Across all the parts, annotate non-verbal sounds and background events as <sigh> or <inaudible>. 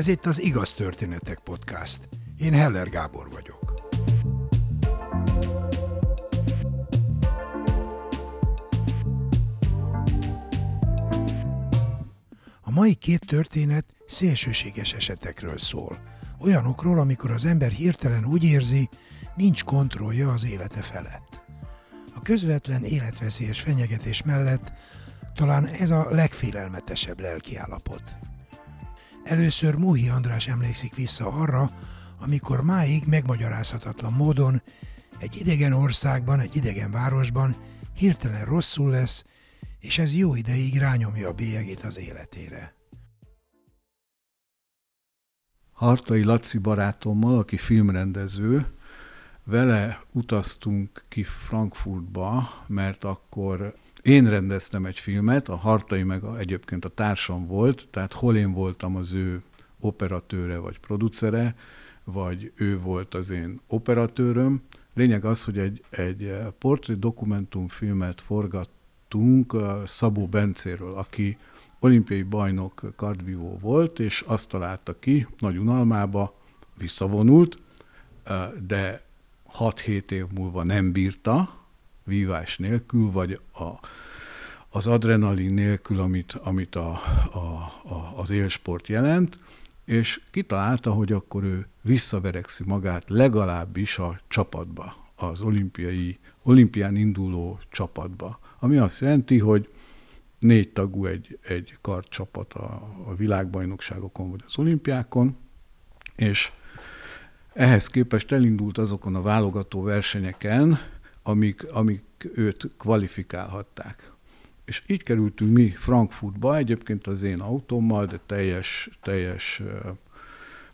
Ez itt az Igaz Történetek Podcast. Én Heller Gábor vagyok. A mai két történet szélsőséges esetekről szól. Olyanokról, amikor az ember hirtelen úgy érzi, nincs kontrollja az élete felett. A közvetlen életveszélyes fenyegetés mellett talán ez a legfélelmetesebb lelkiállapot. Először Múhi András emlékszik vissza arra, amikor máig megmagyarázhatatlan módon egy idegen országban, egy idegen városban hirtelen rosszul lesz, és ez jó ideig rányomja a bélyegét az életére. Hartai Laci barátommal, aki filmrendező, vele utaztunk ki Frankfurtba, mert akkor én rendeztem egy filmet, a Hartai meg a, egyébként a társam volt, tehát hol én voltam az ő operatőre vagy producere, vagy ő volt az én operatőröm. Lényeg az, hogy egy, egy portré dokumentumfilmet forgattunk Szabó Bencéről, aki olimpiai bajnok kardvívó volt, és azt találta ki, nagy unalmába, visszavonult, de 6-7 év múlva nem bírta, vívás nélkül, vagy a, az adrenalin nélkül, amit, amit a, a, a, az élsport jelent, és kitalálta, hogy akkor ő visszaverekszi magát legalábbis a csapatba, az olimpiai, olimpián induló csapatba. Ami azt jelenti, hogy négy tagú egy, egy karcsapat a, a világbajnokságokon vagy az olimpiákon, és ehhez képest elindult azokon a válogató versenyeken, amik, amik őt kvalifikálhatták. És így kerültünk mi Frankfurtba, egyébként az én autómmal, de teljes, teljes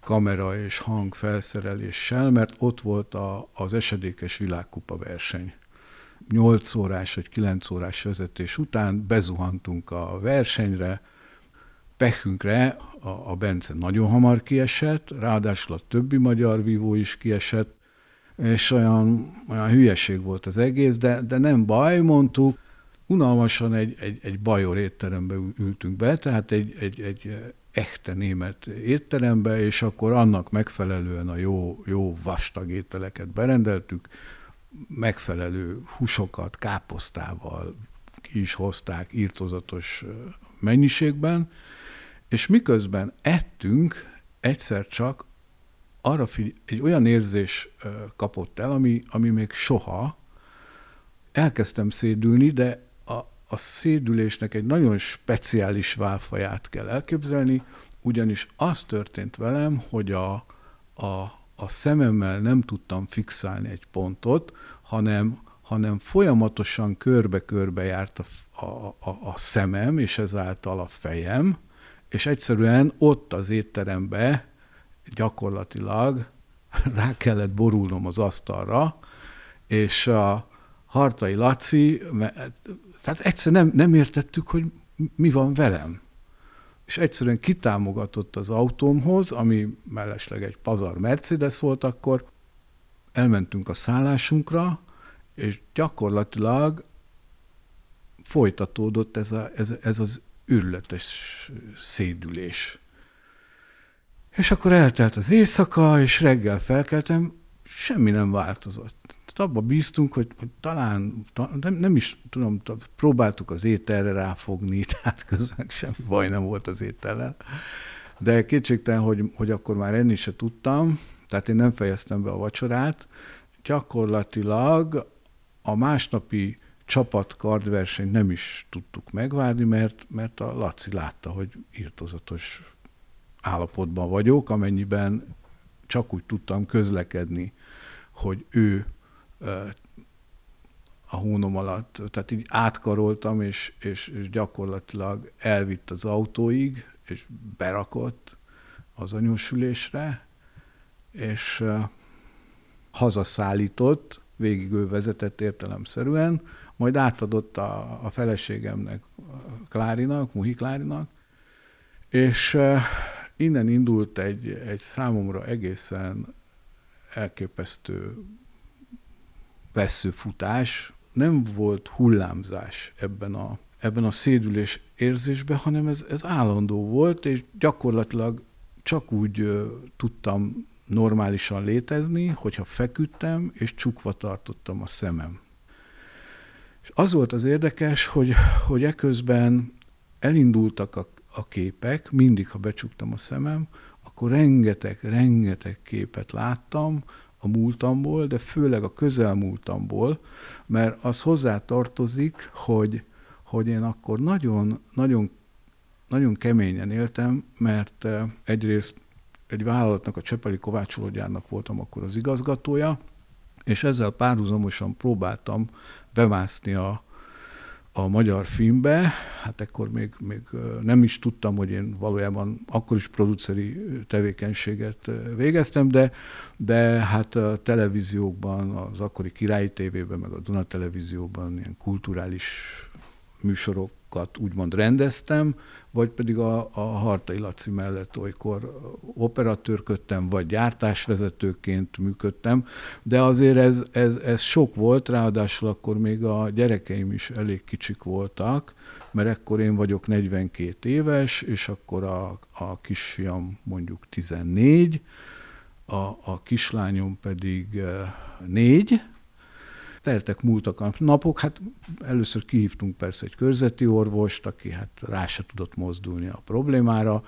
kamera és hang felszereléssel, mert ott volt a, az esedékes világkupa verseny. 8 órás vagy 9 órás vezetés után bezuhantunk a versenyre, pehünkre a, a Bence nagyon hamar kiesett, ráadásul a többi magyar vívó is kiesett, és olyan, olyan hülyeség volt az egész, de, de nem baj, mondtuk, unalmasan egy, egy, egy bajor étterembe ültünk be, tehát egy, egy, egy echte német étterembe, és akkor annak megfelelően a jó, jó vastag ételeket berendeltük, megfelelő húsokat káposztával ki is hozták írtozatos mennyiségben, és miközben ettünk, egyszer csak arra figy- egy olyan érzés kapott el, ami, ami még soha, elkezdtem szédülni, de a, a szédülésnek egy nagyon speciális válfaját kell elképzelni, ugyanis az történt velem, hogy a, a, a szememmel nem tudtam fixálni egy pontot, hanem, hanem folyamatosan körbe-körbe járt a, a, a, a szemem, és ezáltal a fejem, és egyszerűen ott az étterembe gyakorlatilag <laughs> rá kellett borulnom az asztalra, és a Hartai Laci, tehát egyszer nem, nem értettük, hogy mi van velem. És egyszerűen kitámogatott az autómhoz, ami mellesleg egy pazar Mercedes volt akkor, elmentünk a szállásunkra, és gyakorlatilag folytatódott ez, a, ez, ez az őrületes szédülés. És akkor eltelt az éjszaka, és reggel felkeltem, semmi nem változott. Tehát abba bíztunk, hogy, hogy talán, nem, nem is tudom, próbáltuk az ételre ráfogni, <laughs> tehát közben semmi baj nem volt az étellel. De kétségtelen, hogy, hogy akkor már enni se tudtam, tehát én nem fejeztem be a vacsorát. Gyakorlatilag a másnapi csapat kardversenyt nem is tudtuk megvárni, mert, mert a Laci látta, hogy írtozatos állapotban vagyok, amennyiben csak úgy tudtam közlekedni, hogy ő a hónom alatt, tehát így átkaroltam, és, és, és gyakorlatilag elvitt az autóig, és berakott az anyósülésre, és hazaszállított, végig ő vezetett értelemszerűen, majd átadott a, a feleségemnek, Klárinak, Muhi Klárinak, és innen indult egy, egy számomra egészen elképesztő veszőfutás. Nem volt hullámzás ebben a, ebben a szédülés érzésben, hanem ez, ez állandó volt, és gyakorlatilag csak úgy tudtam normálisan létezni, hogyha feküdtem, és csukva tartottam a szemem. És az volt az érdekes, hogy, hogy eközben elindultak a, a képek, mindig, ha becsuktam a szemem, akkor rengeteg, rengeteg képet láttam a múltamból, de főleg a közelmúltamból, mert az hozzá tartozik, hogy, hogy én akkor nagyon, nagyon, nagyon keményen éltem, mert eh, egyrészt egy vállalatnak, a Csepeli Kovácsológyárnak voltam akkor az igazgatója, és ezzel párhuzamosan próbáltam bemászni a, a magyar filmbe, hát ekkor még, még nem is tudtam, hogy én valójában akkor is produceri tevékenységet végeztem, de, de hát a televíziókban, az akkori Királyi tévében, meg a Duna televízióban ilyen kulturális műsorok úgymond rendeztem, vagy pedig a, a Hartai Laci mellett olykor operatőrködtem, vagy gyártásvezetőként működtem, de azért ez, ez, ez sok volt, ráadásul akkor még a gyerekeim is elég kicsik voltak, mert ekkor én vagyok 42 éves, és akkor a, a kisfiam mondjuk 14, a, a kislányom pedig 4, teltek, múltak a napok, hát először kihívtunk persze egy körzeti orvost, aki hát rá se tudott mozdulni a problémára,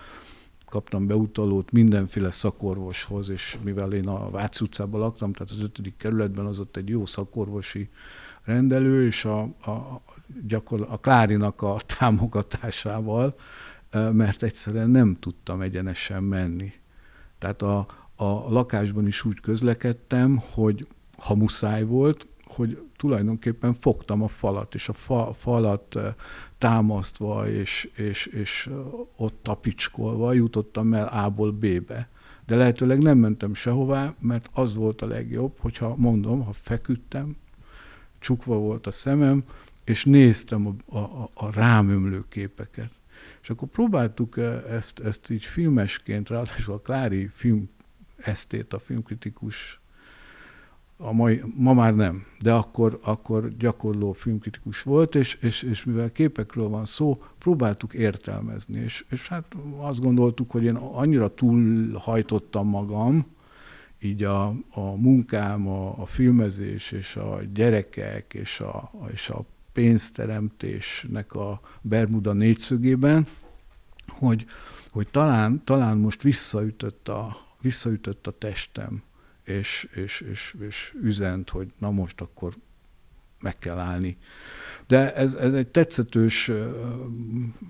kaptam beutalót mindenféle szakorvoshoz, és mivel én a Váci utcában laktam, tehát az ötödik kerületben az ott egy jó szakorvosi rendelő, és a, a, gyakor, a Klárinak a támogatásával, mert egyszerűen nem tudtam egyenesen menni. Tehát a, a lakásban is úgy közlekedtem, hogy ha muszáj volt, hogy tulajdonképpen fogtam a falat, és a fa, falat eh, támasztva és, és, és eh, ott tapicskolva jutottam el A-ból B-be. De lehetőleg nem mentem sehová, mert az volt a legjobb, hogyha mondom, ha feküdtem, csukva volt a szemem, és néztem a, a, a rám ömlő képeket. És akkor próbáltuk eh, ezt, ezt így filmesként, ráadásul a Klári film esztét, a filmkritikus a mai, ma már nem, de akkor, akkor gyakorló filmkritikus volt, és, és, és mivel képekről van szó, próbáltuk értelmezni, és, és hát azt gondoltuk, hogy én annyira túlhajtottam magam, így a, a munkám, a, a filmezés, és a gyerekek, és a, és a pénzteremtésnek a Bermuda négyszögében, hogy, hogy talán, talán most visszaütött a, visszaütött a testem és, és, és, és üzent, hogy na most akkor meg kell állni. De ez, ez egy tetszetős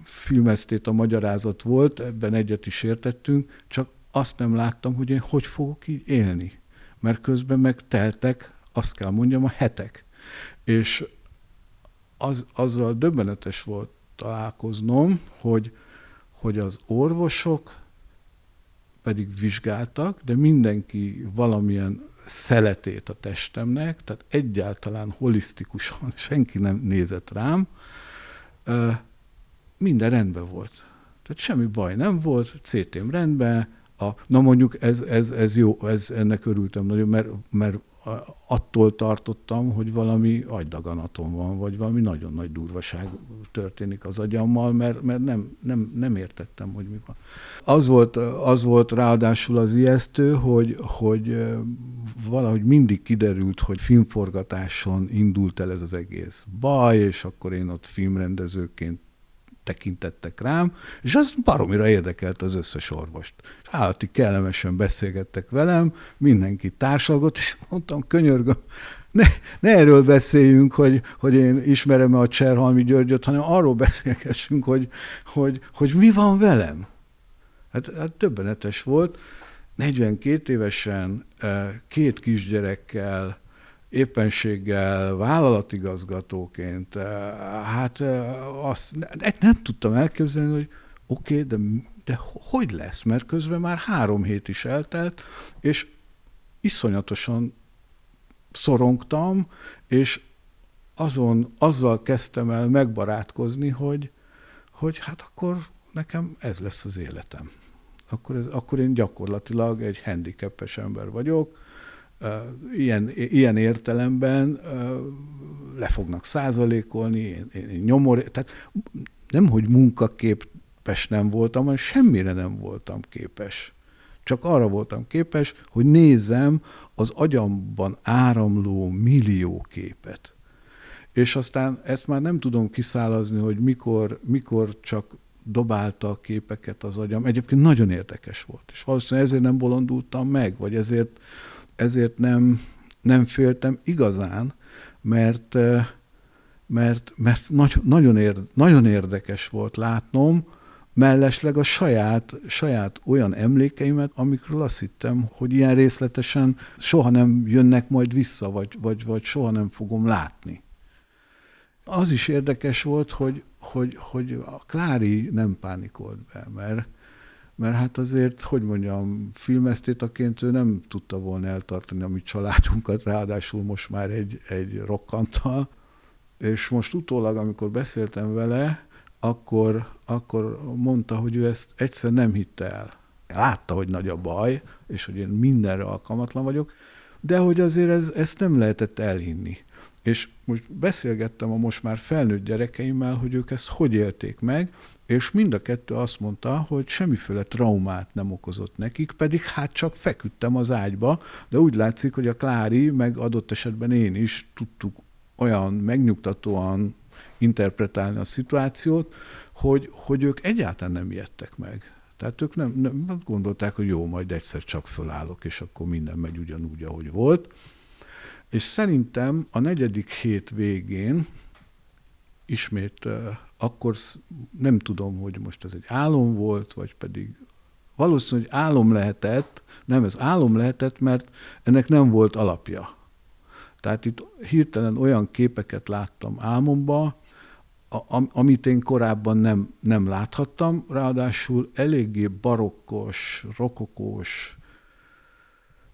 filmesztét a magyarázat volt, ebben egyet is értettünk, csak azt nem láttam, hogy én hogy fogok így élni. Mert közben meg teltek, azt kell mondjam, a hetek. És az, azzal döbbenetes volt találkoznom, hogy, hogy az orvosok pedig vizsgáltak, de mindenki valamilyen szeletét a testemnek, tehát egyáltalán holisztikusan <laughs> senki nem nézett rám, minden rendben volt. Tehát semmi baj nem volt, CT-m rendben, a, na mondjuk ez, ez, ez jó, ez, ennek örültem nagyon, mert, mert attól tartottam, hogy valami agydaganatom van, vagy valami nagyon nagy durvaság történik az agyammal, mert, mert nem, nem, nem értettem, hogy mi van. Az volt, az volt ráadásul az ijesztő, hogy, hogy valahogy mindig kiderült, hogy filmforgatáson indult el ez az egész baj, és akkor én ott filmrendezőként tekintettek rám, és az baromira érdekelt az összes orvost. És állati kellemesen beszélgettek velem, mindenki társalgott, és mondtam, könyörgöm, ne, ne erről beszéljünk, hogy, hogy én ismerem a Cserhalmi Györgyöt, hanem arról beszélgessünk, hogy, hogy, hogy mi van velem. Hát, hát többenetes volt. 42 évesen, eh, két kisgyerekkel, éppenséggel vállalatigazgatóként, eh, hát eh, azt nem, tudtam elképzelni, hogy oké, okay, de, de hogy lesz? Mert közben már három hét is eltelt, és iszonyatosan szorongtam, és azon, azzal kezdtem el megbarátkozni, hogy, hogy hát akkor nekem ez lesz az életem. Akkor, ez, akkor én gyakorlatilag egy handicapes ember vagyok, ilyen, ilyen értelemben le fognak százalékolni, én, én nyomor, tehát nem, hogy munkaképes nem voltam, hanem semmire nem voltam képes. Csak arra voltam képes, hogy nézzem az agyamban áramló millió képet. És aztán ezt már nem tudom kiszálazni, hogy mikor, mikor csak dobálta a képeket az agyam. Egyébként nagyon érdekes volt, és valószínűleg ezért nem bolondultam meg, vagy ezért, ezért nem, nem féltem igazán, mert, mert, mert nagy, nagyon, érde, nagyon érdekes volt látnom, mellesleg a saját, saját olyan emlékeimet, amikről azt hittem, hogy ilyen részletesen soha nem jönnek majd vissza, vagy, vagy, vagy soha nem fogom látni. Az is érdekes volt, hogy, hogy, hogy a Klári nem pánikolt be, mert, mert hát azért, hogy mondjam, filmesztétaként ő nem tudta volna eltartani a mi családunkat, ráadásul most már egy, egy rokkanttal, és most utólag, amikor beszéltem vele, akkor, akkor mondta, hogy ő ezt egyszer nem hitte el. Látta, hogy nagy a baj, és hogy én mindenre alkalmatlan vagyok, de hogy azért ez, ezt nem lehetett elhinni. És most beszélgettem a most már felnőtt gyerekeimmel, hogy ők ezt hogy élték meg, és mind a kettő azt mondta, hogy semmiféle traumát nem okozott nekik, pedig hát csak feküdtem az ágyba, de úgy látszik, hogy a Klári, meg adott esetben én is tudtuk olyan megnyugtatóan interpretálni a szituációt, hogy, hogy ők egyáltalán nem ijedtek meg. Tehát ők nem, nem gondolták, hogy jó, majd egyszer csak fölállok, és akkor minden megy ugyanúgy, ahogy volt. És szerintem a negyedik hét végén ismét akkor nem tudom, hogy most ez egy álom volt, vagy pedig valószínűleg hogy álom lehetett, nem, ez álom lehetett, mert ennek nem volt alapja. Tehát itt hirtelen olyan képeket láttam álmomba, amit én korábban nem, nem láthattam, ráadásul eléggé barokkos, rokokós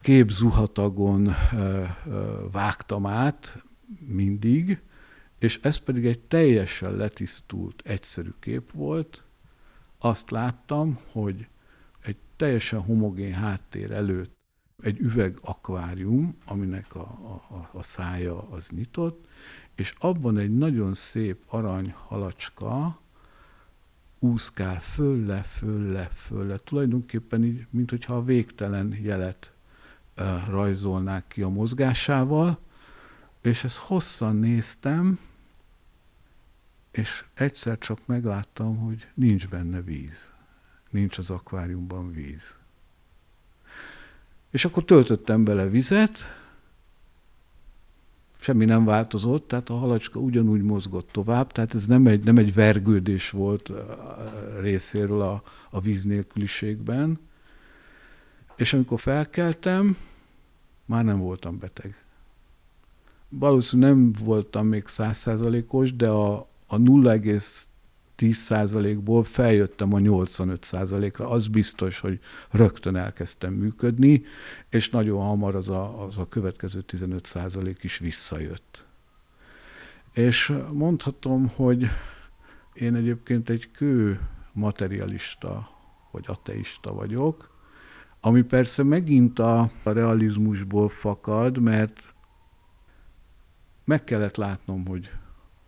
képzuhatagon vágtam át mindig, és ez pedig egy teljesen letisztult, egyszerű kép volt. Azt láttam, hogy egy teljesen homogén háttér előtt egy üveg akvárium, aminek a, a, a szája az nyitott, és abban egy nagyon szép arany halacska úszkál fölle, fölle, fölle. Tulajdonképpen így, mint hogyha a végtelen jelet rajzolnák ki a mozgásával, és ezt hosszan néztem, és egyszer csak megláttam, hogy nincs benne víz. Nincs az akváriumban víz. És akkor töltöttem bele vizet, semmi nem változott, tehát a halacska ugyanúgy mozgott tovább, tehát ez nem egy, nem egy vergődés volt részéről a, a víz nélküliségben. És amikor felkeltem, már nem voltam beteg. Valószínűleg nem voltam még százszázalékos, de a, a 10%-ból feljöttem a 85%-ra, az biztos, hogy rögtön elkezdtem működni, és nagyon hamar az a, az a következő 15% is visszajött. És mondhatom, hogy én egyébként egy kő materialista, vagy ateista vagyok, ami persze megint a realizmusból fakad, mert meg kellett látnom, hogy,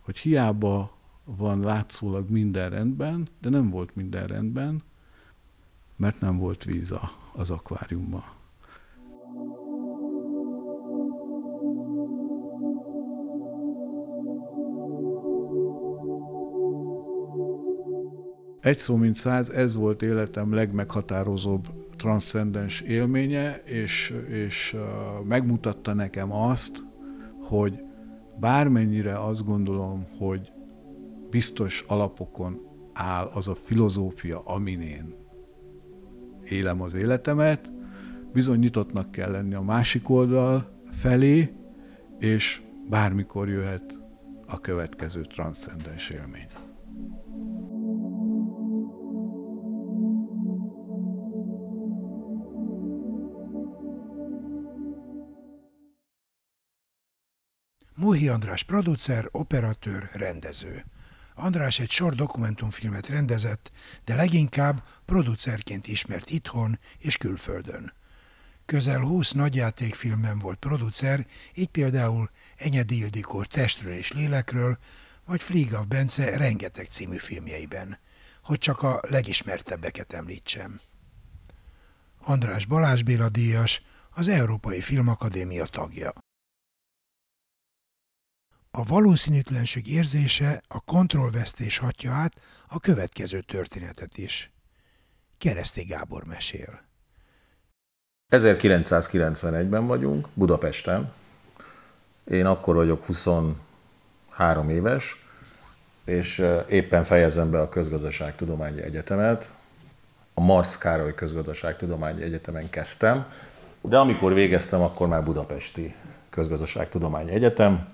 hogy hiába van látszólag minden rendben, de nem volt minden rendben, mert nem volt víz az akváriumban. Egy szó mint száz, ez volt életem legmeghatározóbb transzcendens élménye, és, és megmutatta nekem azt, hogy bármennyire azt gondolom, hogy biztos alapokon áll az a filozófia, amin én élem az életemet, bizony nyitottnak kell lenni a másik oldal felé, és bármikor jöhet a következő transzcendens élmény. Móhi András producer, operatőr, rendező. András egy sor dokumentumfilmet rendezett, de leginkább producerként ismert itthon és külföldön. Közel 20 nagyjátékfilmben volt producer, így például Enyedi Ildikó Testről és Lélekről, vagy Fligav Bence rengeteg című filmjeiben, hogy csak a legismertebbeket említsem. András Balázs Béla díjas, az Európai Filmakadémia tagja. A valószínűtlenség érzése a kontrollvesztés hatja át a következő történetet is. Kereszti Gábor mesél. 1991-ben vagyunk, Budapesten. Én akkor vagyok 23 éves, és éppen fejezem be a Közgazdaságtudományi Egyetemet. A Marsz Károly Közgazdaságtudományi Egyetemen kezdtem, de amikor végeztem, akkor már Budapesti Közgazdaságtudományi Egyetem.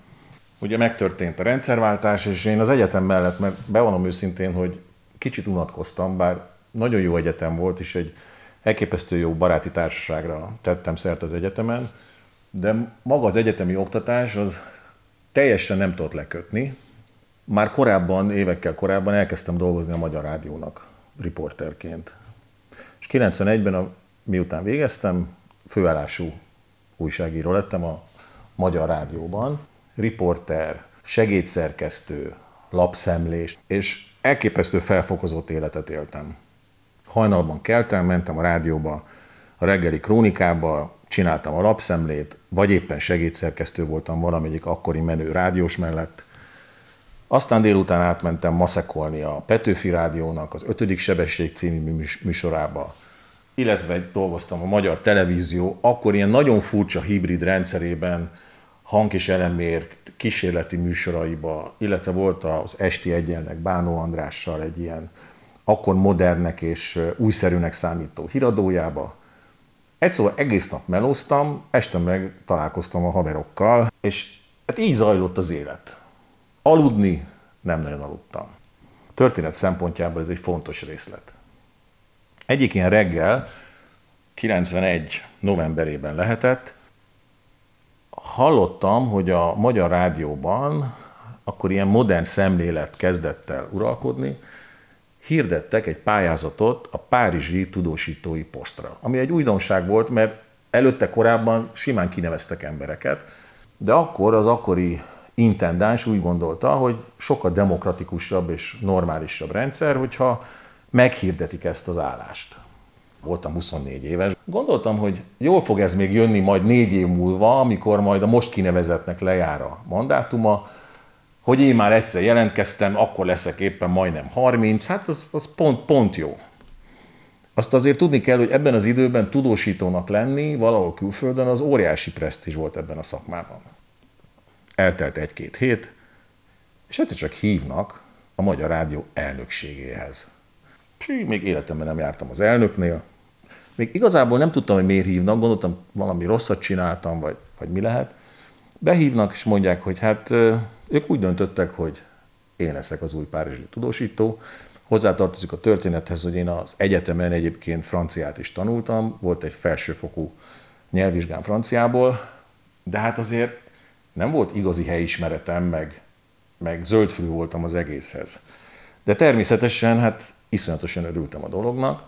Ugye megtörtént a rendszerváltás, és én az egyetem mellett, mert bevonom őszintén, hogy kicsit unatkoztam, bár nagyon jó egyetem volt, és egy elképesztő jó baráti társaságra tettem szert az egyetemen, de maga az egyetemi oktatás az teljesen nem tudott lekötni. Már korábban, évekkel korábban elkezdtem dolgozni a Magyar Rádiónak riporterként. És 91-ben, a, miután végeztem, főállású újságíró lettem a Magyar Rádióban, riporter, segédszerkesztő, lapszemlés, és elképesztő felfokozott életet éltem. Hajnalban keltem, mentem a rádióba, a reggeli krónikába, csináltam a lapszemlét, vagy éppen segédszerkesztő voltam valamelyik akkori menő rádiós mellett. Aztán délután átmentem maszekolni a Petőfi Rádiónak az ötödik sebesség című műsorába, illetve dolgoztam a Magyar Televízió, akkor ilyen nagyon furcsa hibrid rendszerében, hang és elemér kísérleti műsoraiba, illetve volt az Esti Egyenleg Bánó Andrással egy ilyen akkor modernnek és újszerűnek számító híradójába. Egy szóval egész nap melóztam, este meg találkoztam a haverokkal, és hát így zajlott az élet. Aludni nem nagyon aludtam. Történet szempontjából ez egy fontos részlet. Egyik ilyen reggel, 91 novemberében lehetett, hallottam, hogy a Magyar Rádióban akkor ilyen modern szemlélet kezdett el uralkodni, hirdettek egy pályázatot a Párizsi tudósítói posztra, ami egy újdonság volt, mert előtte korábban simán kineveztek embereket, de akkor az akkori intendáns úgy gondolta, hogy sokkal demokratikusabb és normálisabb rendszer, hogyha meghirdetik ezt az állást. Voltam 24 éves. Gondoltam, hogy jól fog ez még jönni majd négy év múlva, amikor majd a most kinevezetnek lejár a mandátuma, hogy én már egyszer jelentkeztem, akkor leszek éppen majdnem 30, hát az, az pont, pont jó. Azt azért tudni kell, hogy ebben az időben tudósítónak lenni valahol külföldön az óriási presztízs volt ebben a szakmában. Eltelt egy-két hét, és egyszer csak hívnak a Magyar Rádió elnökségéhez. És még életemben nem jártam az elnöknél. Még igazából nem tudtam, hogy miért hívnak, gondoltam, valami rosszat csináltam, vagy, vagy mi lehet. Behívnak, és mondják, hogy hát ők úgy döntöttek, hogy én leszek az új párizsi tudósító. Hozzátartozik a történethez, hogy én az egyetemen egyébként franciát is tanultam, volt egy felsőfokú nyelvvizsgám franciából, de hát azért nem volt igazi helyismeretem, meg, meg zöldfülű voltam az egészhez. De természetesen hát iszonyatosan örültem a dolognak.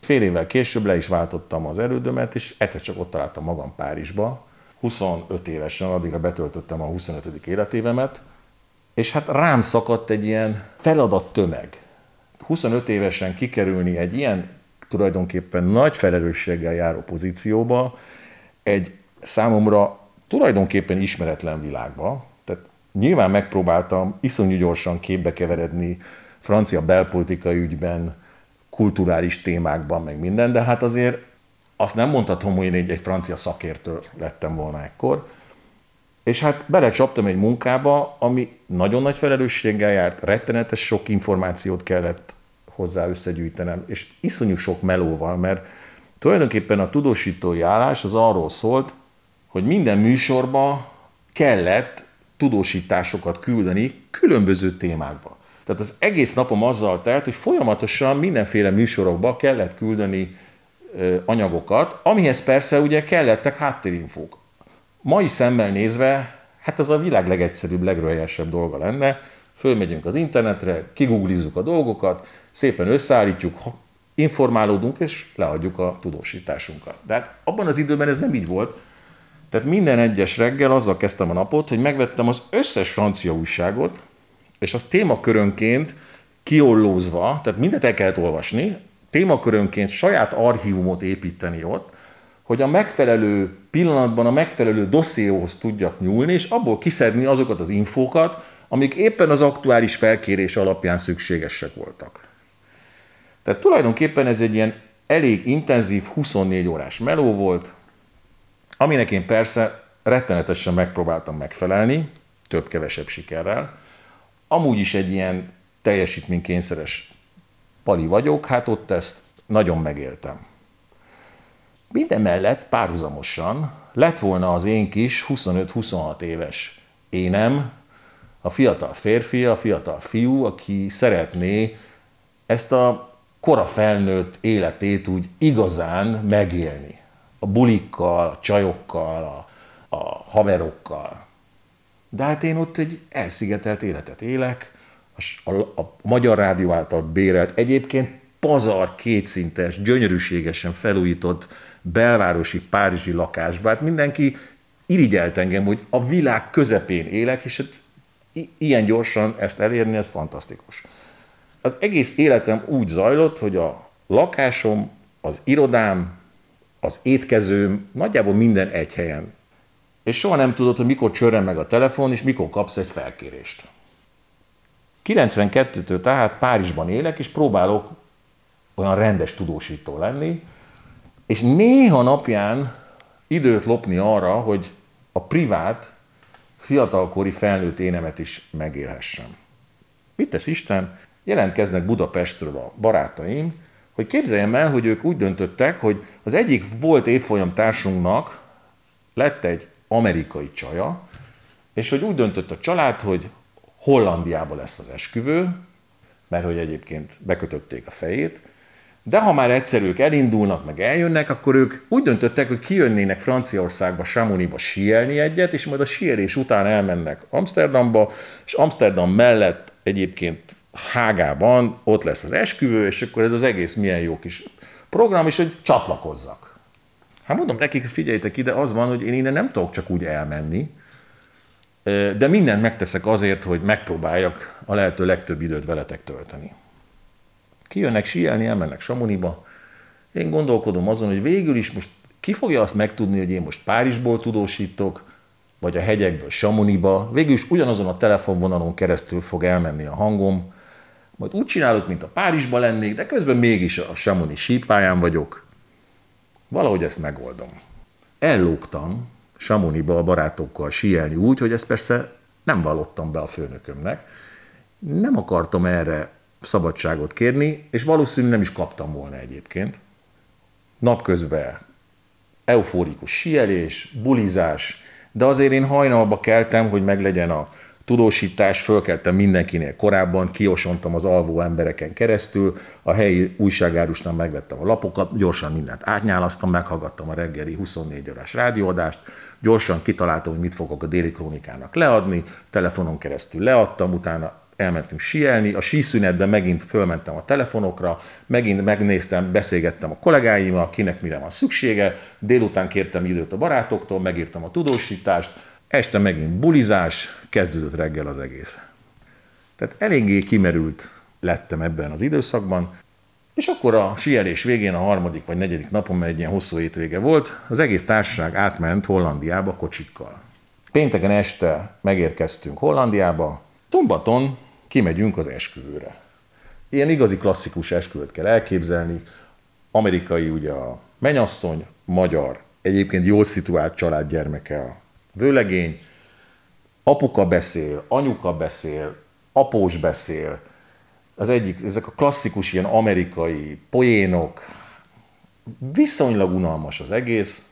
Fél évvel később le is váltottam az erődömet, és egyszer csak ott találtam magam Párizsba, 25 évesen, addigra betöltöttem a 25. életévemet, és hát rám szakadt egy ilyen feladat tömeg. 25 évesen kikerülni egy ilyen tulajdonképpen nagy felelősséggel járó pozícióba, egy számomra tulajdonképpen ismeretlen világba. Tehát nyilván megpróbáltam iszonyú gyorsan képbe keveredni francia belpolitikai ügyben, kulturális témákban, meg minden, de hát azért azt nem mondhatom, hogy én egy, egy francia szakértő lettem volna ekkor. És hát belecsaptam egy munkába, ami nagyon nagy felelősséggel járt, rettenetes sok információt kellett hozzá összegyűjtenem, és iszonyú sok melóval, mert tulajdonképpen a tudósítói állás az arról szólt, hogy minden műsorba kellett tudósításokat küldeni különböző témákba. Tehát az egész napom azzal telt, hogy folyamatosan mindenféle műsorokba kellett küldeni anyagokat, amihez persze ugye kellettek háttérinfók. Mai szemmel nézve, hát ez a világ legegyszerűbb, legrölyesebb dolga lenne, fölmegyünk az internetre, kiguglizzuk a dolgokat, szépen összeállítjuk, informálódunk, és leadjuk a tudósításunkat. De hát abban az időben ez nem így volt. Tehát minden egyes reggel azzal kezdtem a napot, hogy megvettem az összes francia újságot, és az témakörönként kiollózva, tehát mindent el kellett olvasni, témakörönként saját archívumot építeni ott, hogy a megfelelő pillanatban a megfelelő dossziéhoz tudjak nyúlni, és abból kiszedni azokat az infókat, amik éppen az aktuális felkérés alapján szükségesek voltak. Tehát tulajdonképpen ez egy ilyen elég intenzív 24 órás meló volt, aminek én persze rettenetesen megpróbáltam megfelelni, több-kevesebb sikerrel. Amúgy is egy ilyen teljesítménykényszeres pali vagyok, hát ott ezt nagyon megéltem. Minden mellett párhuzamosan lett volna az én kis 25-26 éves énem, a fiatal férfi, a fiatal fiú, aki szeretné ezt a kora felnőtt életét úgy igazán megélni. A bulikkal, a csajokkal, a, a haverokkal. De hát én ott egy elszigetelt életet élek, a, a, a Magyar Rádió által bérelt, egyébként pazar, kétszintes, gyönyörűségesen felújított belvárosi párizsi lakásba. Hát mindenki irigyelt engem, hogy a világ közepén élek, és hát ilyen gyorsan ezt elérni, ez fantasztikus. Az egész életem úgy zajlott, hogy a lakásom, az irodám, az étkezőm, nagyjából minden egy helyen. És soha nem tudod, hogy mikor csörren meg a telefon, és mikor kapsz egy felkérést. 92-től tehát Párizsban élek, és próbálok olyan rendes tudósító lenni, és néha napján időt lopni arra, hogy a privát, fiatalkori felnőtt énemet is megélhessem. Mit tesz Isten? Jelentkeznek Budapestről a barátaim, hogy képzeljem el, hogy ők úgy döntöttek, hogy az egyik volt évfolyam társunknak lett egy amerikai csaja, és hogy úgy döntött a család, hogy Hollandiába lesz az esküvő, mert hogy egyébként bekötötték a fejét, de ha már egyszer ők elindulnak, meg eljönnek, akkor ők úgy döntöttek, hogy kijönnének Franciaországba, Chamonixba síelni egyet, és majd a síelés után elmennek Amsterdamba, és Amsterdam mellett egyébként Hágában ott lesz az esküvő, és akkor ez az egész milyen jó kis program, és hogy csatlakozzak. Hát mondom nekik, figyeljétek ide, az van, hogy én innen nem tudok csak úgy elmenni, de mindent megteszek azért, hogy megpróbáljak a lehető legtöbb időt veletek tölteni. Kijönnek síelni, elmennek Samoniba. Én gondolkodom azon, hogy végül is most ki fogja azt megtudni, hogy én most Párizsból tudósítok, vagy a hegyekből Samoniba. Végül is ugyanazon a telefonvonalon keresztül fog elmenni a hangom. Majd úgy csinálok, mint a Párizsba lennék, de közben mégis a Samoni sípáján vagyok. Valahogy ezt megoldom. Ellógtam Samoniba a barátokkal síelni úgy, hogy ezt persze nem vallottam be a főnökömnek. Nem akartam erre szabadságot kérni, és valószínűleg nem is kaptam volna egyébként. Napközben eufórikus sielés, bulizás, de azért én hajnalba keltem, hogy meglegyen a tudósítás, fölkeltem mindenkinél korábban, kiosontam az alvó embereken keresztül, a helyi újságárusnál megvettem a lapokat, gyorsan mindent átnyálasztam, meghallgattam a reggeli 24 órás rádióadást, gyorsan kitaláltam, hogy mit fogok a déli krónikának leadni, telefonon keresztül leadtam, utána elmentünk síelni, a síszünetben megint fölmentem a telefonokra, megint megnéztem, beszélgettem a kollégáimmal, kinek mire van szüksége, délután kértem időt a barátoktól, megírtam a tudósítást, este megint bulizás, kezdődött reggel az egész. Tehát eléggé kimerült lettem ebben az időszakban, és akkor a síelés végén, a harmadik vagy negyedik napon, mert egy ilyen hosszú étvége volt, az egész társaság átment Hollandiába kocsikkal. Pénteken este megérkeztünk Hollandiába, szombaton kimegyünk az esküvőre. Ilyen igazi klasszikus esküvőt kell elképzelni. Amerikai ugye a menyasszony, magyar, egyébként jól szituált család gyermeke a vőlegény, apuka beszél, anyuka beszél, após beszél, az egyik, ezek a klasszikus ilyen amerikai poénok, viszonylag unalmas az egész,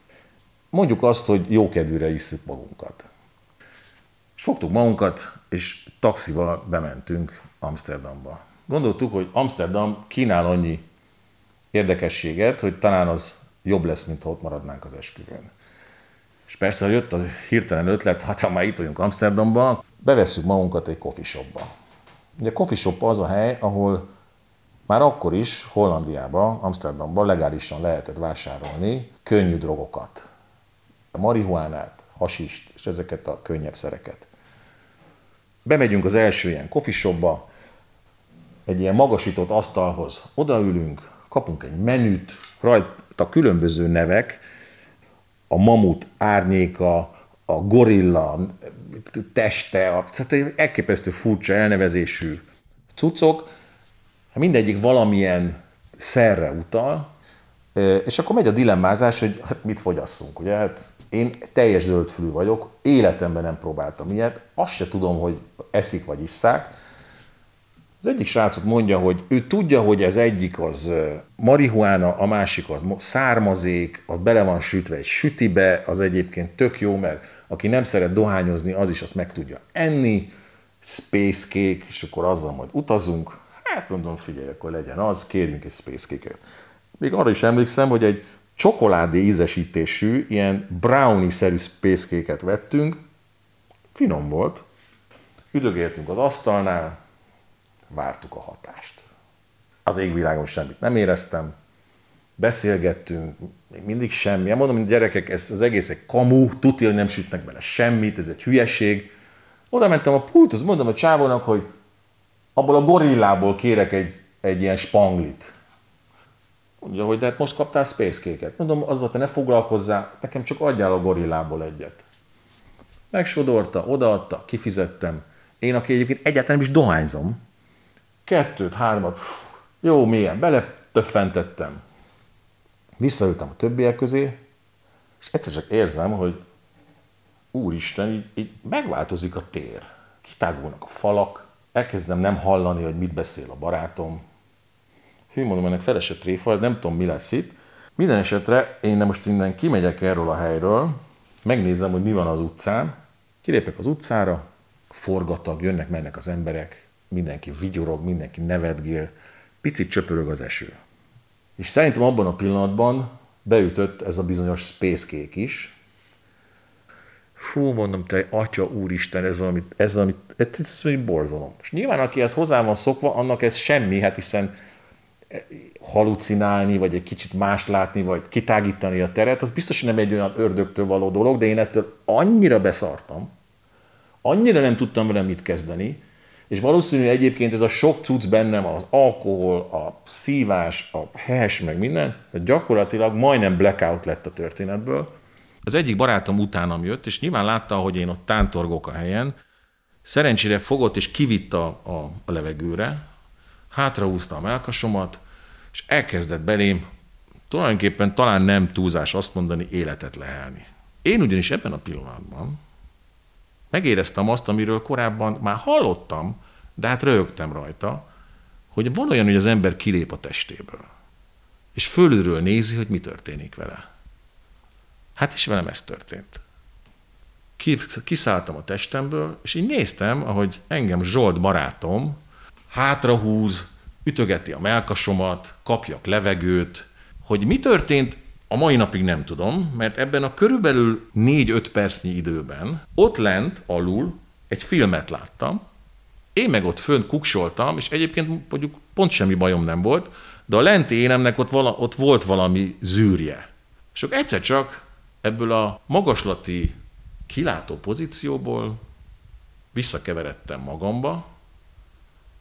mondjuk azt, hogy jókedvűre isszük magunkat. És fogtuk magunkat, és taxival bementünk Amsterdamba. Gondoltuk, hogy Amsterdam kínál annyi érdekességet, hogy talán az jobb lesz, mint ha ott maradnánk az esküvőn. És persze jött a hirtelen ötlet, hát ha már itt vagyunk Amsterdamban, bevesszük magunkat egy coffee shopba. Ugye a coffee shop az a hely, ahol már akkor is Hollandiában, Amsterdamban legálisan lehetett vásárolni könnyű drogokat. A marihuánát, hasist és ezeket a könnyebb szereket. Bemegyünk az első ilyen coffee shopba, egy ilyen magasított asztalhoz odaülünk, kapunk egy menüt, rajta különböző nevek, a mamut árnyéka, a gorilla teste, a, tehát elképesztő furcsa elnevezésű cuccok, mindegyik valamilyen szerre utal, és akkor megy a dilemmázás, hogy hát mit fogyasszunk, ugye? Hát én teljes zöldfülű vagyok, életemben nem próbáltam ilyet, azt se tudom, hogy eszik vagy isszák. Az egyik srácot mondja, hogy ő tudja, hogy ez egyik az marihuána, a másik az származék, az bele van sütve egy sütibe, az egyébként tök jó, mert aki nem szeret dohányozni, az is azt meg tudja enni, space cake, és akkor azzal majd utazunk. Hát mondom, figyelj, akkor legyen az, kérjünk egy space cake-et. Még arra is emlékszem, hogy egy csokoládé ízesítésű, ilyen brownie-szerű space cake-et vettünk, finom volt. Üdögéltünk az asztalnál, vártuk a hatást. Az égvilágon semmit nem éreztem, beszélgettünk, még mindig semmi. Mondom, hogy gyerekek, ez az egész egy kamu, tuti, hogy nem sütnek bele semmit, ez egy hülyeség. Oda mentem a pulthoz, mondom a csávónak, hogy abból a gorillából kérek egy, egy ilyen spanglit. Mondja, hogy de hát most kaptál space cake-et. Mondom, azzal te ne foglalkozzál, nekem csak adjál a gorillából egyet. Megsodorta, odaadta, kifizettem. Én, aki egyébként egyáltalán nem is dohányzom, kettőt, hármat, jó, milyen, bele töffentettem. Visszaültem a többiek közé, és egyszer csak érzem, hogy úristen, így, így megváltozik a tér. Kitágulnak a falak, elkezdem nem hallani, hogy mit beszél a barátom. Hű, mondom, ennek felese tréfa, nem tudom, mi lesz itt. Minden esetre én most innen kimegyek erről a helyről, megnézem, hogy mi van az utcán, kilépek az utcára, forgatag, jönnek, mennek az emberek, mindenki vigyorog, mindenki nevetgél, picit csöpörög az eső. És szerintem abban a pillanatban beütött ez a bizonyos Space Cake is. Fú, mondom, te atya úristen, ez valami, ez valami, ez, ez valami borzalom. És nyilván, aki ez hozzá van szokva, annak ez semmi, hát hiszen halucinálni, vagy egy kicsit más látni, vagy kitágítani a teret, az biztos, hogy nem egy olyan ördögtől való dolog, de én ettől annyira beszartam, annyira nem tudtam vele mit kezdeni, és valószínűleg egyébként ez a sok cucc bennem, az alkohol, a szívás, a hes, meg minden, gyakorlatilag majdnem blackout lett a történetből. Az egyik barátom utánam jött, és nyilván látta, hogy én ott tántorgok a helyen, szerencsére fogott és kivitt a, a, a levegőre, hátrahúzta a melkasomat, és elkezdett belém tulajdonképpen talán nem túlzás azt mondani, életet lehelni. Én ugyanis ebben a pillanatban megéreztem azt, amiről korábban már hallottam, de hát rögtem rajta, hogy van olyan, hogy az ember kilép a testéből, és fölülről nézi, hogy mi történik vele. Hát is velem ez történt. Kiszálltam a testemből, és így néztem, ahogy engem Zsolt barátom hátrahúz, ütögeti a melkasomat, kapjak levegőt, hogy mi történt, a mai napig nem tudom, mert ebben a körülbelül 4-5 percnyi időben ott lent, alul egy filmet láttam, én meg ott fönt kuksoltam, és egyébként mondjuk pont semmi bajom nem volt, de a lenti énemnek ott, vala, ott volt valami zűrje. És akkor egyszer csak ebből a magaslati kilátó pozícióból visszakeveredtem magamba,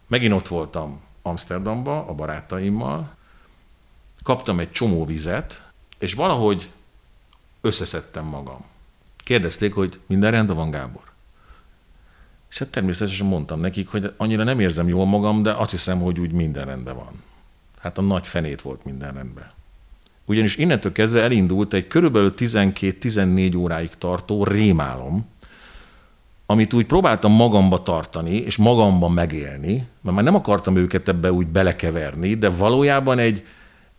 megint ott voltam Amsterdamba a barátaimmal, kaptam egy csomó vizet, és valahogy összeszedtem magam. Kérdezték, hogy minden rendben van, Gábor? És hát természetesen mondtam nekik, hogy annyira nem érzem jól magam, de azt hiszem, hogy úgy minden rendben van. Hát a nagy fenét volt minden rendben. Ugyanis innentől kezdve elindult egy körülbelül 12-14 óráig tartó rémálom, amit úgy próbáltam magamba tartani, és magamba megélni, mert már nem akartam őket ebbe úgy belekeverni, de valójában egy,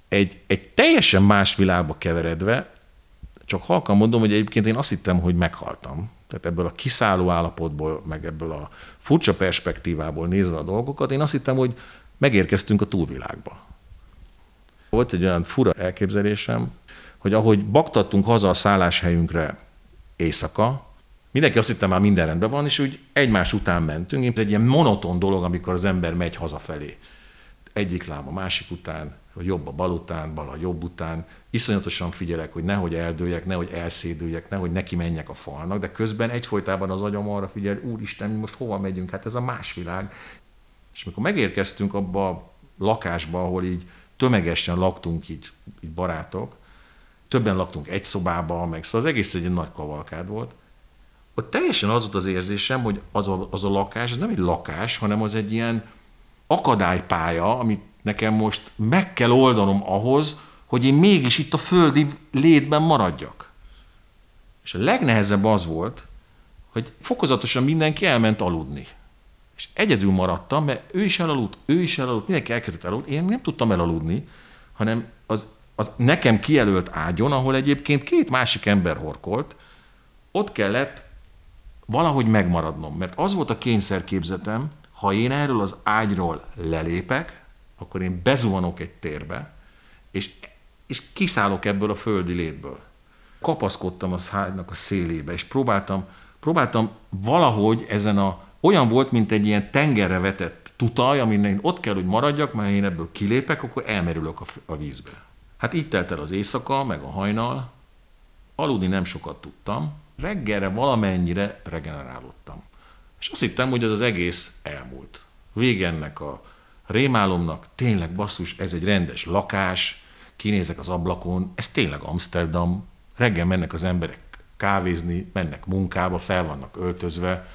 egy, egy teljesen más világba keveredve, csak halkan mondom, hogy egyébként én azt hittem, hogy meghaltam. Tehát ebből a kiszálló állapotból, meg ebből a furcsa perspektívából nézve a dolgokat, én azt hittem, hogy megérkeztünk a túlvilágba. Volt egy olyan fura elképzelésem, hogy ahogy baktattunk haza a szálláshelyünkre éjszaka, mindenki azt hittem már minden rendben van, és úgy egymás után mentünk. Ez egy ilyen monoton dolog, amikor az ember megy hazafelé. Egyik láb a másik után, a jobb a bal után, bal a jobb után. Iszonyatosan figyelek, hogy nehogy eldőjek, nehogy elszédüljek, nehogy neki menjek a falnak, de közben egyfolytában az agyam arra figyel, úristen, mi most hova megyünk, hát ez a más világ. És mikor megérkeztünk abba a lakásba, ahol így tömegesen laktunk így, így barátok, többen laktunk egy szobában, meg szóval az egész egy nagy kavalkád volt. Ott teljesen az volt az érzésem, hogy az a, az a lakás, az nem egy lakás, hanem az egy ilyen akadálypálya, amit nekem most meg kell oldanom ahhoz, hogy én mégis itt a földi létben maradjak. És a legnehezebb az volt, hogy fokozatosan mindenki elment aludni. És egyedül maradtam, mert ő is elaludt, ő is elaludt, mindenki elkezdett elaludni. Én nem tudtam elaludni, hanem az, az nekem kijelölt ágyon, ahol egyébként két másik ember horkolt, ott kellett valahogy megmaradnom. Mert az volt a kényszerképzetem, ha én erről az ágyról lelépek, akkor én bezuhanok egy térbe, és, és kiszállok ebből a földi létből. Kapaszkodtam a szájnak a szélébe, és próbáltam, próbáltam valahogy ezen a, olyan volt, mint egy ilyen tengerre vetett tutaj, amin én ott kell, hogy maradjak, mert én ebből kilépek, akkor elmerülök a, a vízbe. Hát így telt el az éjszaka, meg a hajnal, aludni nem sokat tudtam, reggelre valamennyire regenerálódtam. És azt hittem, hogy ez az egész elmúlt. Vége ennek a rémálomnak, tényleg basszus, ez egy rendes lakás, kinézek az ablakon, ez tényleg Amsterdam, reggel mennek az emberek kávézni, mennek munkába, fel vannak öltözve,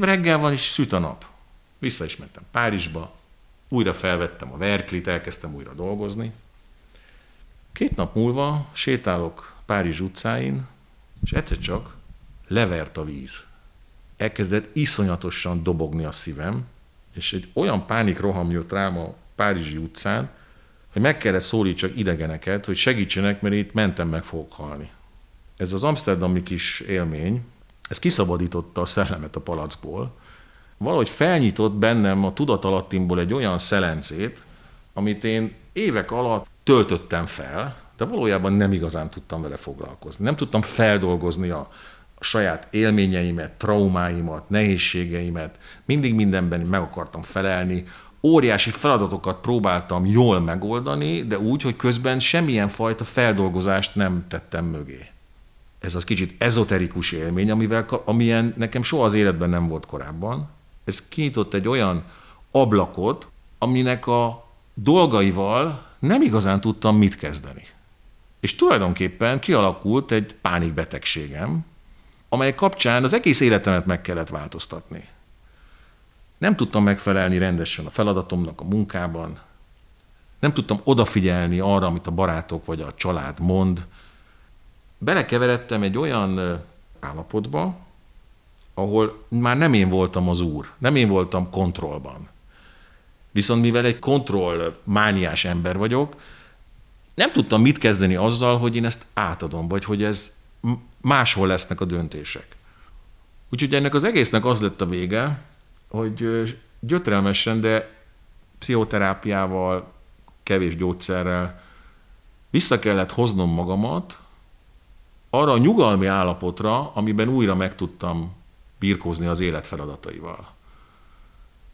reggel van és süt a nap. Vissza is mentem Párizsba, újra felvettem a verklit, elkezdtem újra dolgozni. Két nap múlva sétálok Párizs utcáin, és egyszer csak levert a víz. Elkezdett iszonyatosan dobogni a szívem, és egy olyan pánik roham jött rám a Párizsi utcán, hogy meg kellett szólítsak idegeneket, hogy segítsenek, mert itt mentem meg fogok halni. Ez az amsterdami kis élmény, ez kiszabadította a szellemet a palackból, valahogy felnyitott bennem a tudatalattimból egy olyan szelencét, amit én évek alatt töltöttem fel, de valójában nem igazán tudtam vele foglalkozni. Nem tudtam feldolgozni a saját élményeimet, traumáimat, nehézségeimet, mindig mindenben meg akartam felelni, óriási feladatokat próbáltam jól megoldani, de úgy, hogy közben semmilyen fajta feldolgozást nem tettem mögé. Ez az kicsit ezoterikus élmény, amivel, amilyen nekem soha az életben nem volt korábban. Ez kinyitott egy olyan ablakot, aminek a dolgaival nem igazán tudtam mit kezdeni. És tulajdonképpen kialakult egy pánikbetegségem, amely kapcsán az egész életemet meg kellett változtatni. Nem tudtam megfelelni rendesen a feladatomnak a munkában, nem tudtam odafigyelni arra, amit a barátok vagy a család mond. Belekeveredtem egy olyan állapotba, ahol már nem én voltam az úr, nem én voltam kontrollban. Viszont mivel egy kontroll mániás ember vagyok, nem tudtam mit kezdeni azzal, hogy én ezt átadom, vagy hogy ez máshol lesznek a döntések. Úgyhogy ennek az egésznek az lett a vége, hogy gyötrelmesen, de pszichoterápiával, kevés gyógyszerrel vissza kellett hoznom magamat arra a nyugalmi állapotra, amiben újra meg tudtam birkózni az élet feladataival.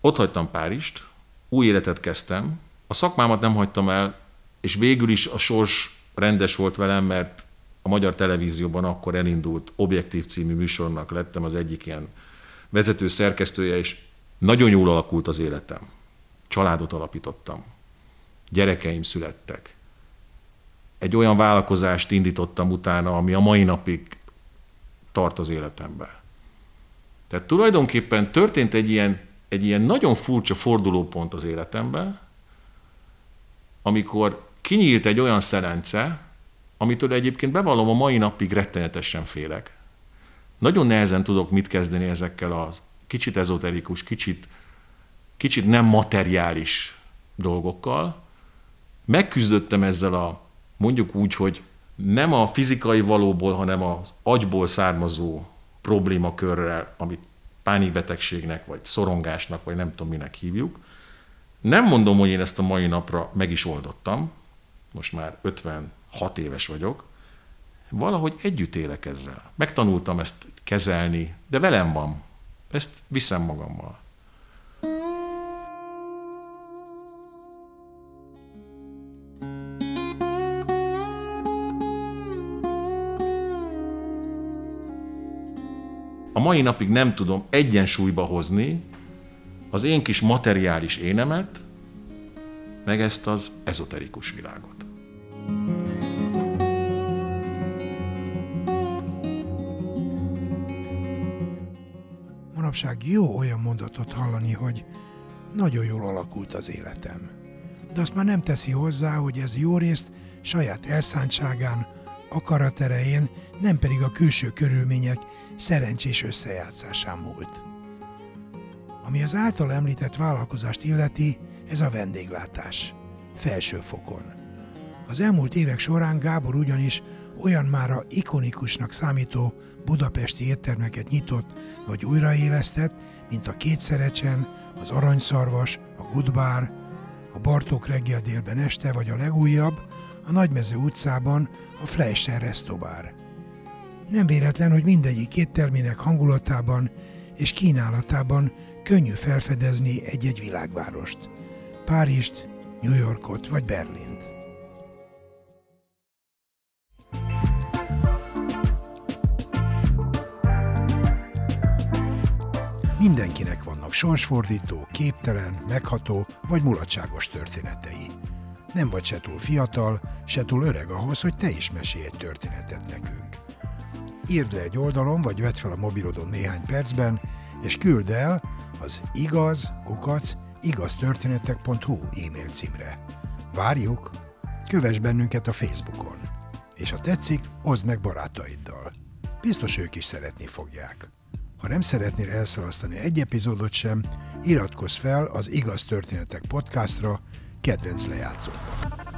Ott hagytam Párizst, új életet kezdtem, a szakmámat nem hagytam el, és végül is a sors rendes volt velem, mert a magyar televízióban akkor elindult Objektív című műsornak lettem az egyik ilyen vezető szerkesztője, és nagyon jól alakult az életem. Családot alapítottam. Gyerekeim születtek. Egy olyan vállalkozást indítottam utána, ami a mai napig tart az életemben. Tehát tulajdonképpen történt egy ilyen, egy ilyen nagyon furcsa fordulópont az életemben, amikor kinyílt egy olyan szerence, amitől egyébként bevallom a mai napig rettenetesen félek. Nagyon nehezen tudok mit kezdeni ezekkel az kicsit ezoterikus, kicsit, kicsit nem materiális dolgokkal. Megküzdöttem ezzel a, mondjuk úgy, hogy nem a fizikai valóból, hanem az agyból származó problémakörrel, amit pánikbetegségnek, vagy szorongásnak, vagy nem tudom minek hívjuk. Nem mondom, hogy én ezt a mai napra meg is oldottam, most már 56 éves vagyok, valahogy együtt élek ezzel. Megtanultam ezt kezelni, de velem van. Ezt viszem magammal. A mai napig nem tudom egyensúlyba hozni az én kis materiális énemet, meg ezt az ezoterikus világot. Manapság jó olyan mondatot hallani, hogy nagyon jól alakult az életem. De azt már nem teszi hozzá, hogy ez jó részt saját elszántságán, akaraterején, nem pedig a külső körülmények szerencsés összejátszásán múlt. Ami az által említett vállalkozást illeti, ez a vendéglátás. Felső fokon. Az elmúlt évek során Gábor ugyanis olyan mára ikonikusnak számító budapesti éttermeket nyitott vagy újraélesztett, mint a Kétszerecsen, az Aranyszarvas, a Goodbar, a Bartók reggel délben este vagy a legújabb, a Nagymező utcában a Fleischer Restobár. Nem véletlen, hogy mindegyik éttermének hangulatában és kínálatában könnyű felfedezni egy-egy világvárost. Párizst, New Yorkot vagy Berlint. Mindenkinek vannak sorsfordító, képtelen, megható vagy mulatságos történetei. Nem vagy se túl fiatal, se túl öreg ahhoz, hogy te is mesélj egy történetet nekünk. Írd le egy oldalon, vagy vedd fel a mobilodon néhány percben, és küld el az igaz, kukac, igaztörténetek.hu e-mail címre. Várjuk! Kövess bennünket a Facebookon. És ha tetszik, oszd meg barátaiddal. Biztos ők is szeretni fogják. Ha nem szeretnél elszalasztani egy epizódot sem, iratkozz fel az Igaz Történetek podcastra kedvenc lejátszódban.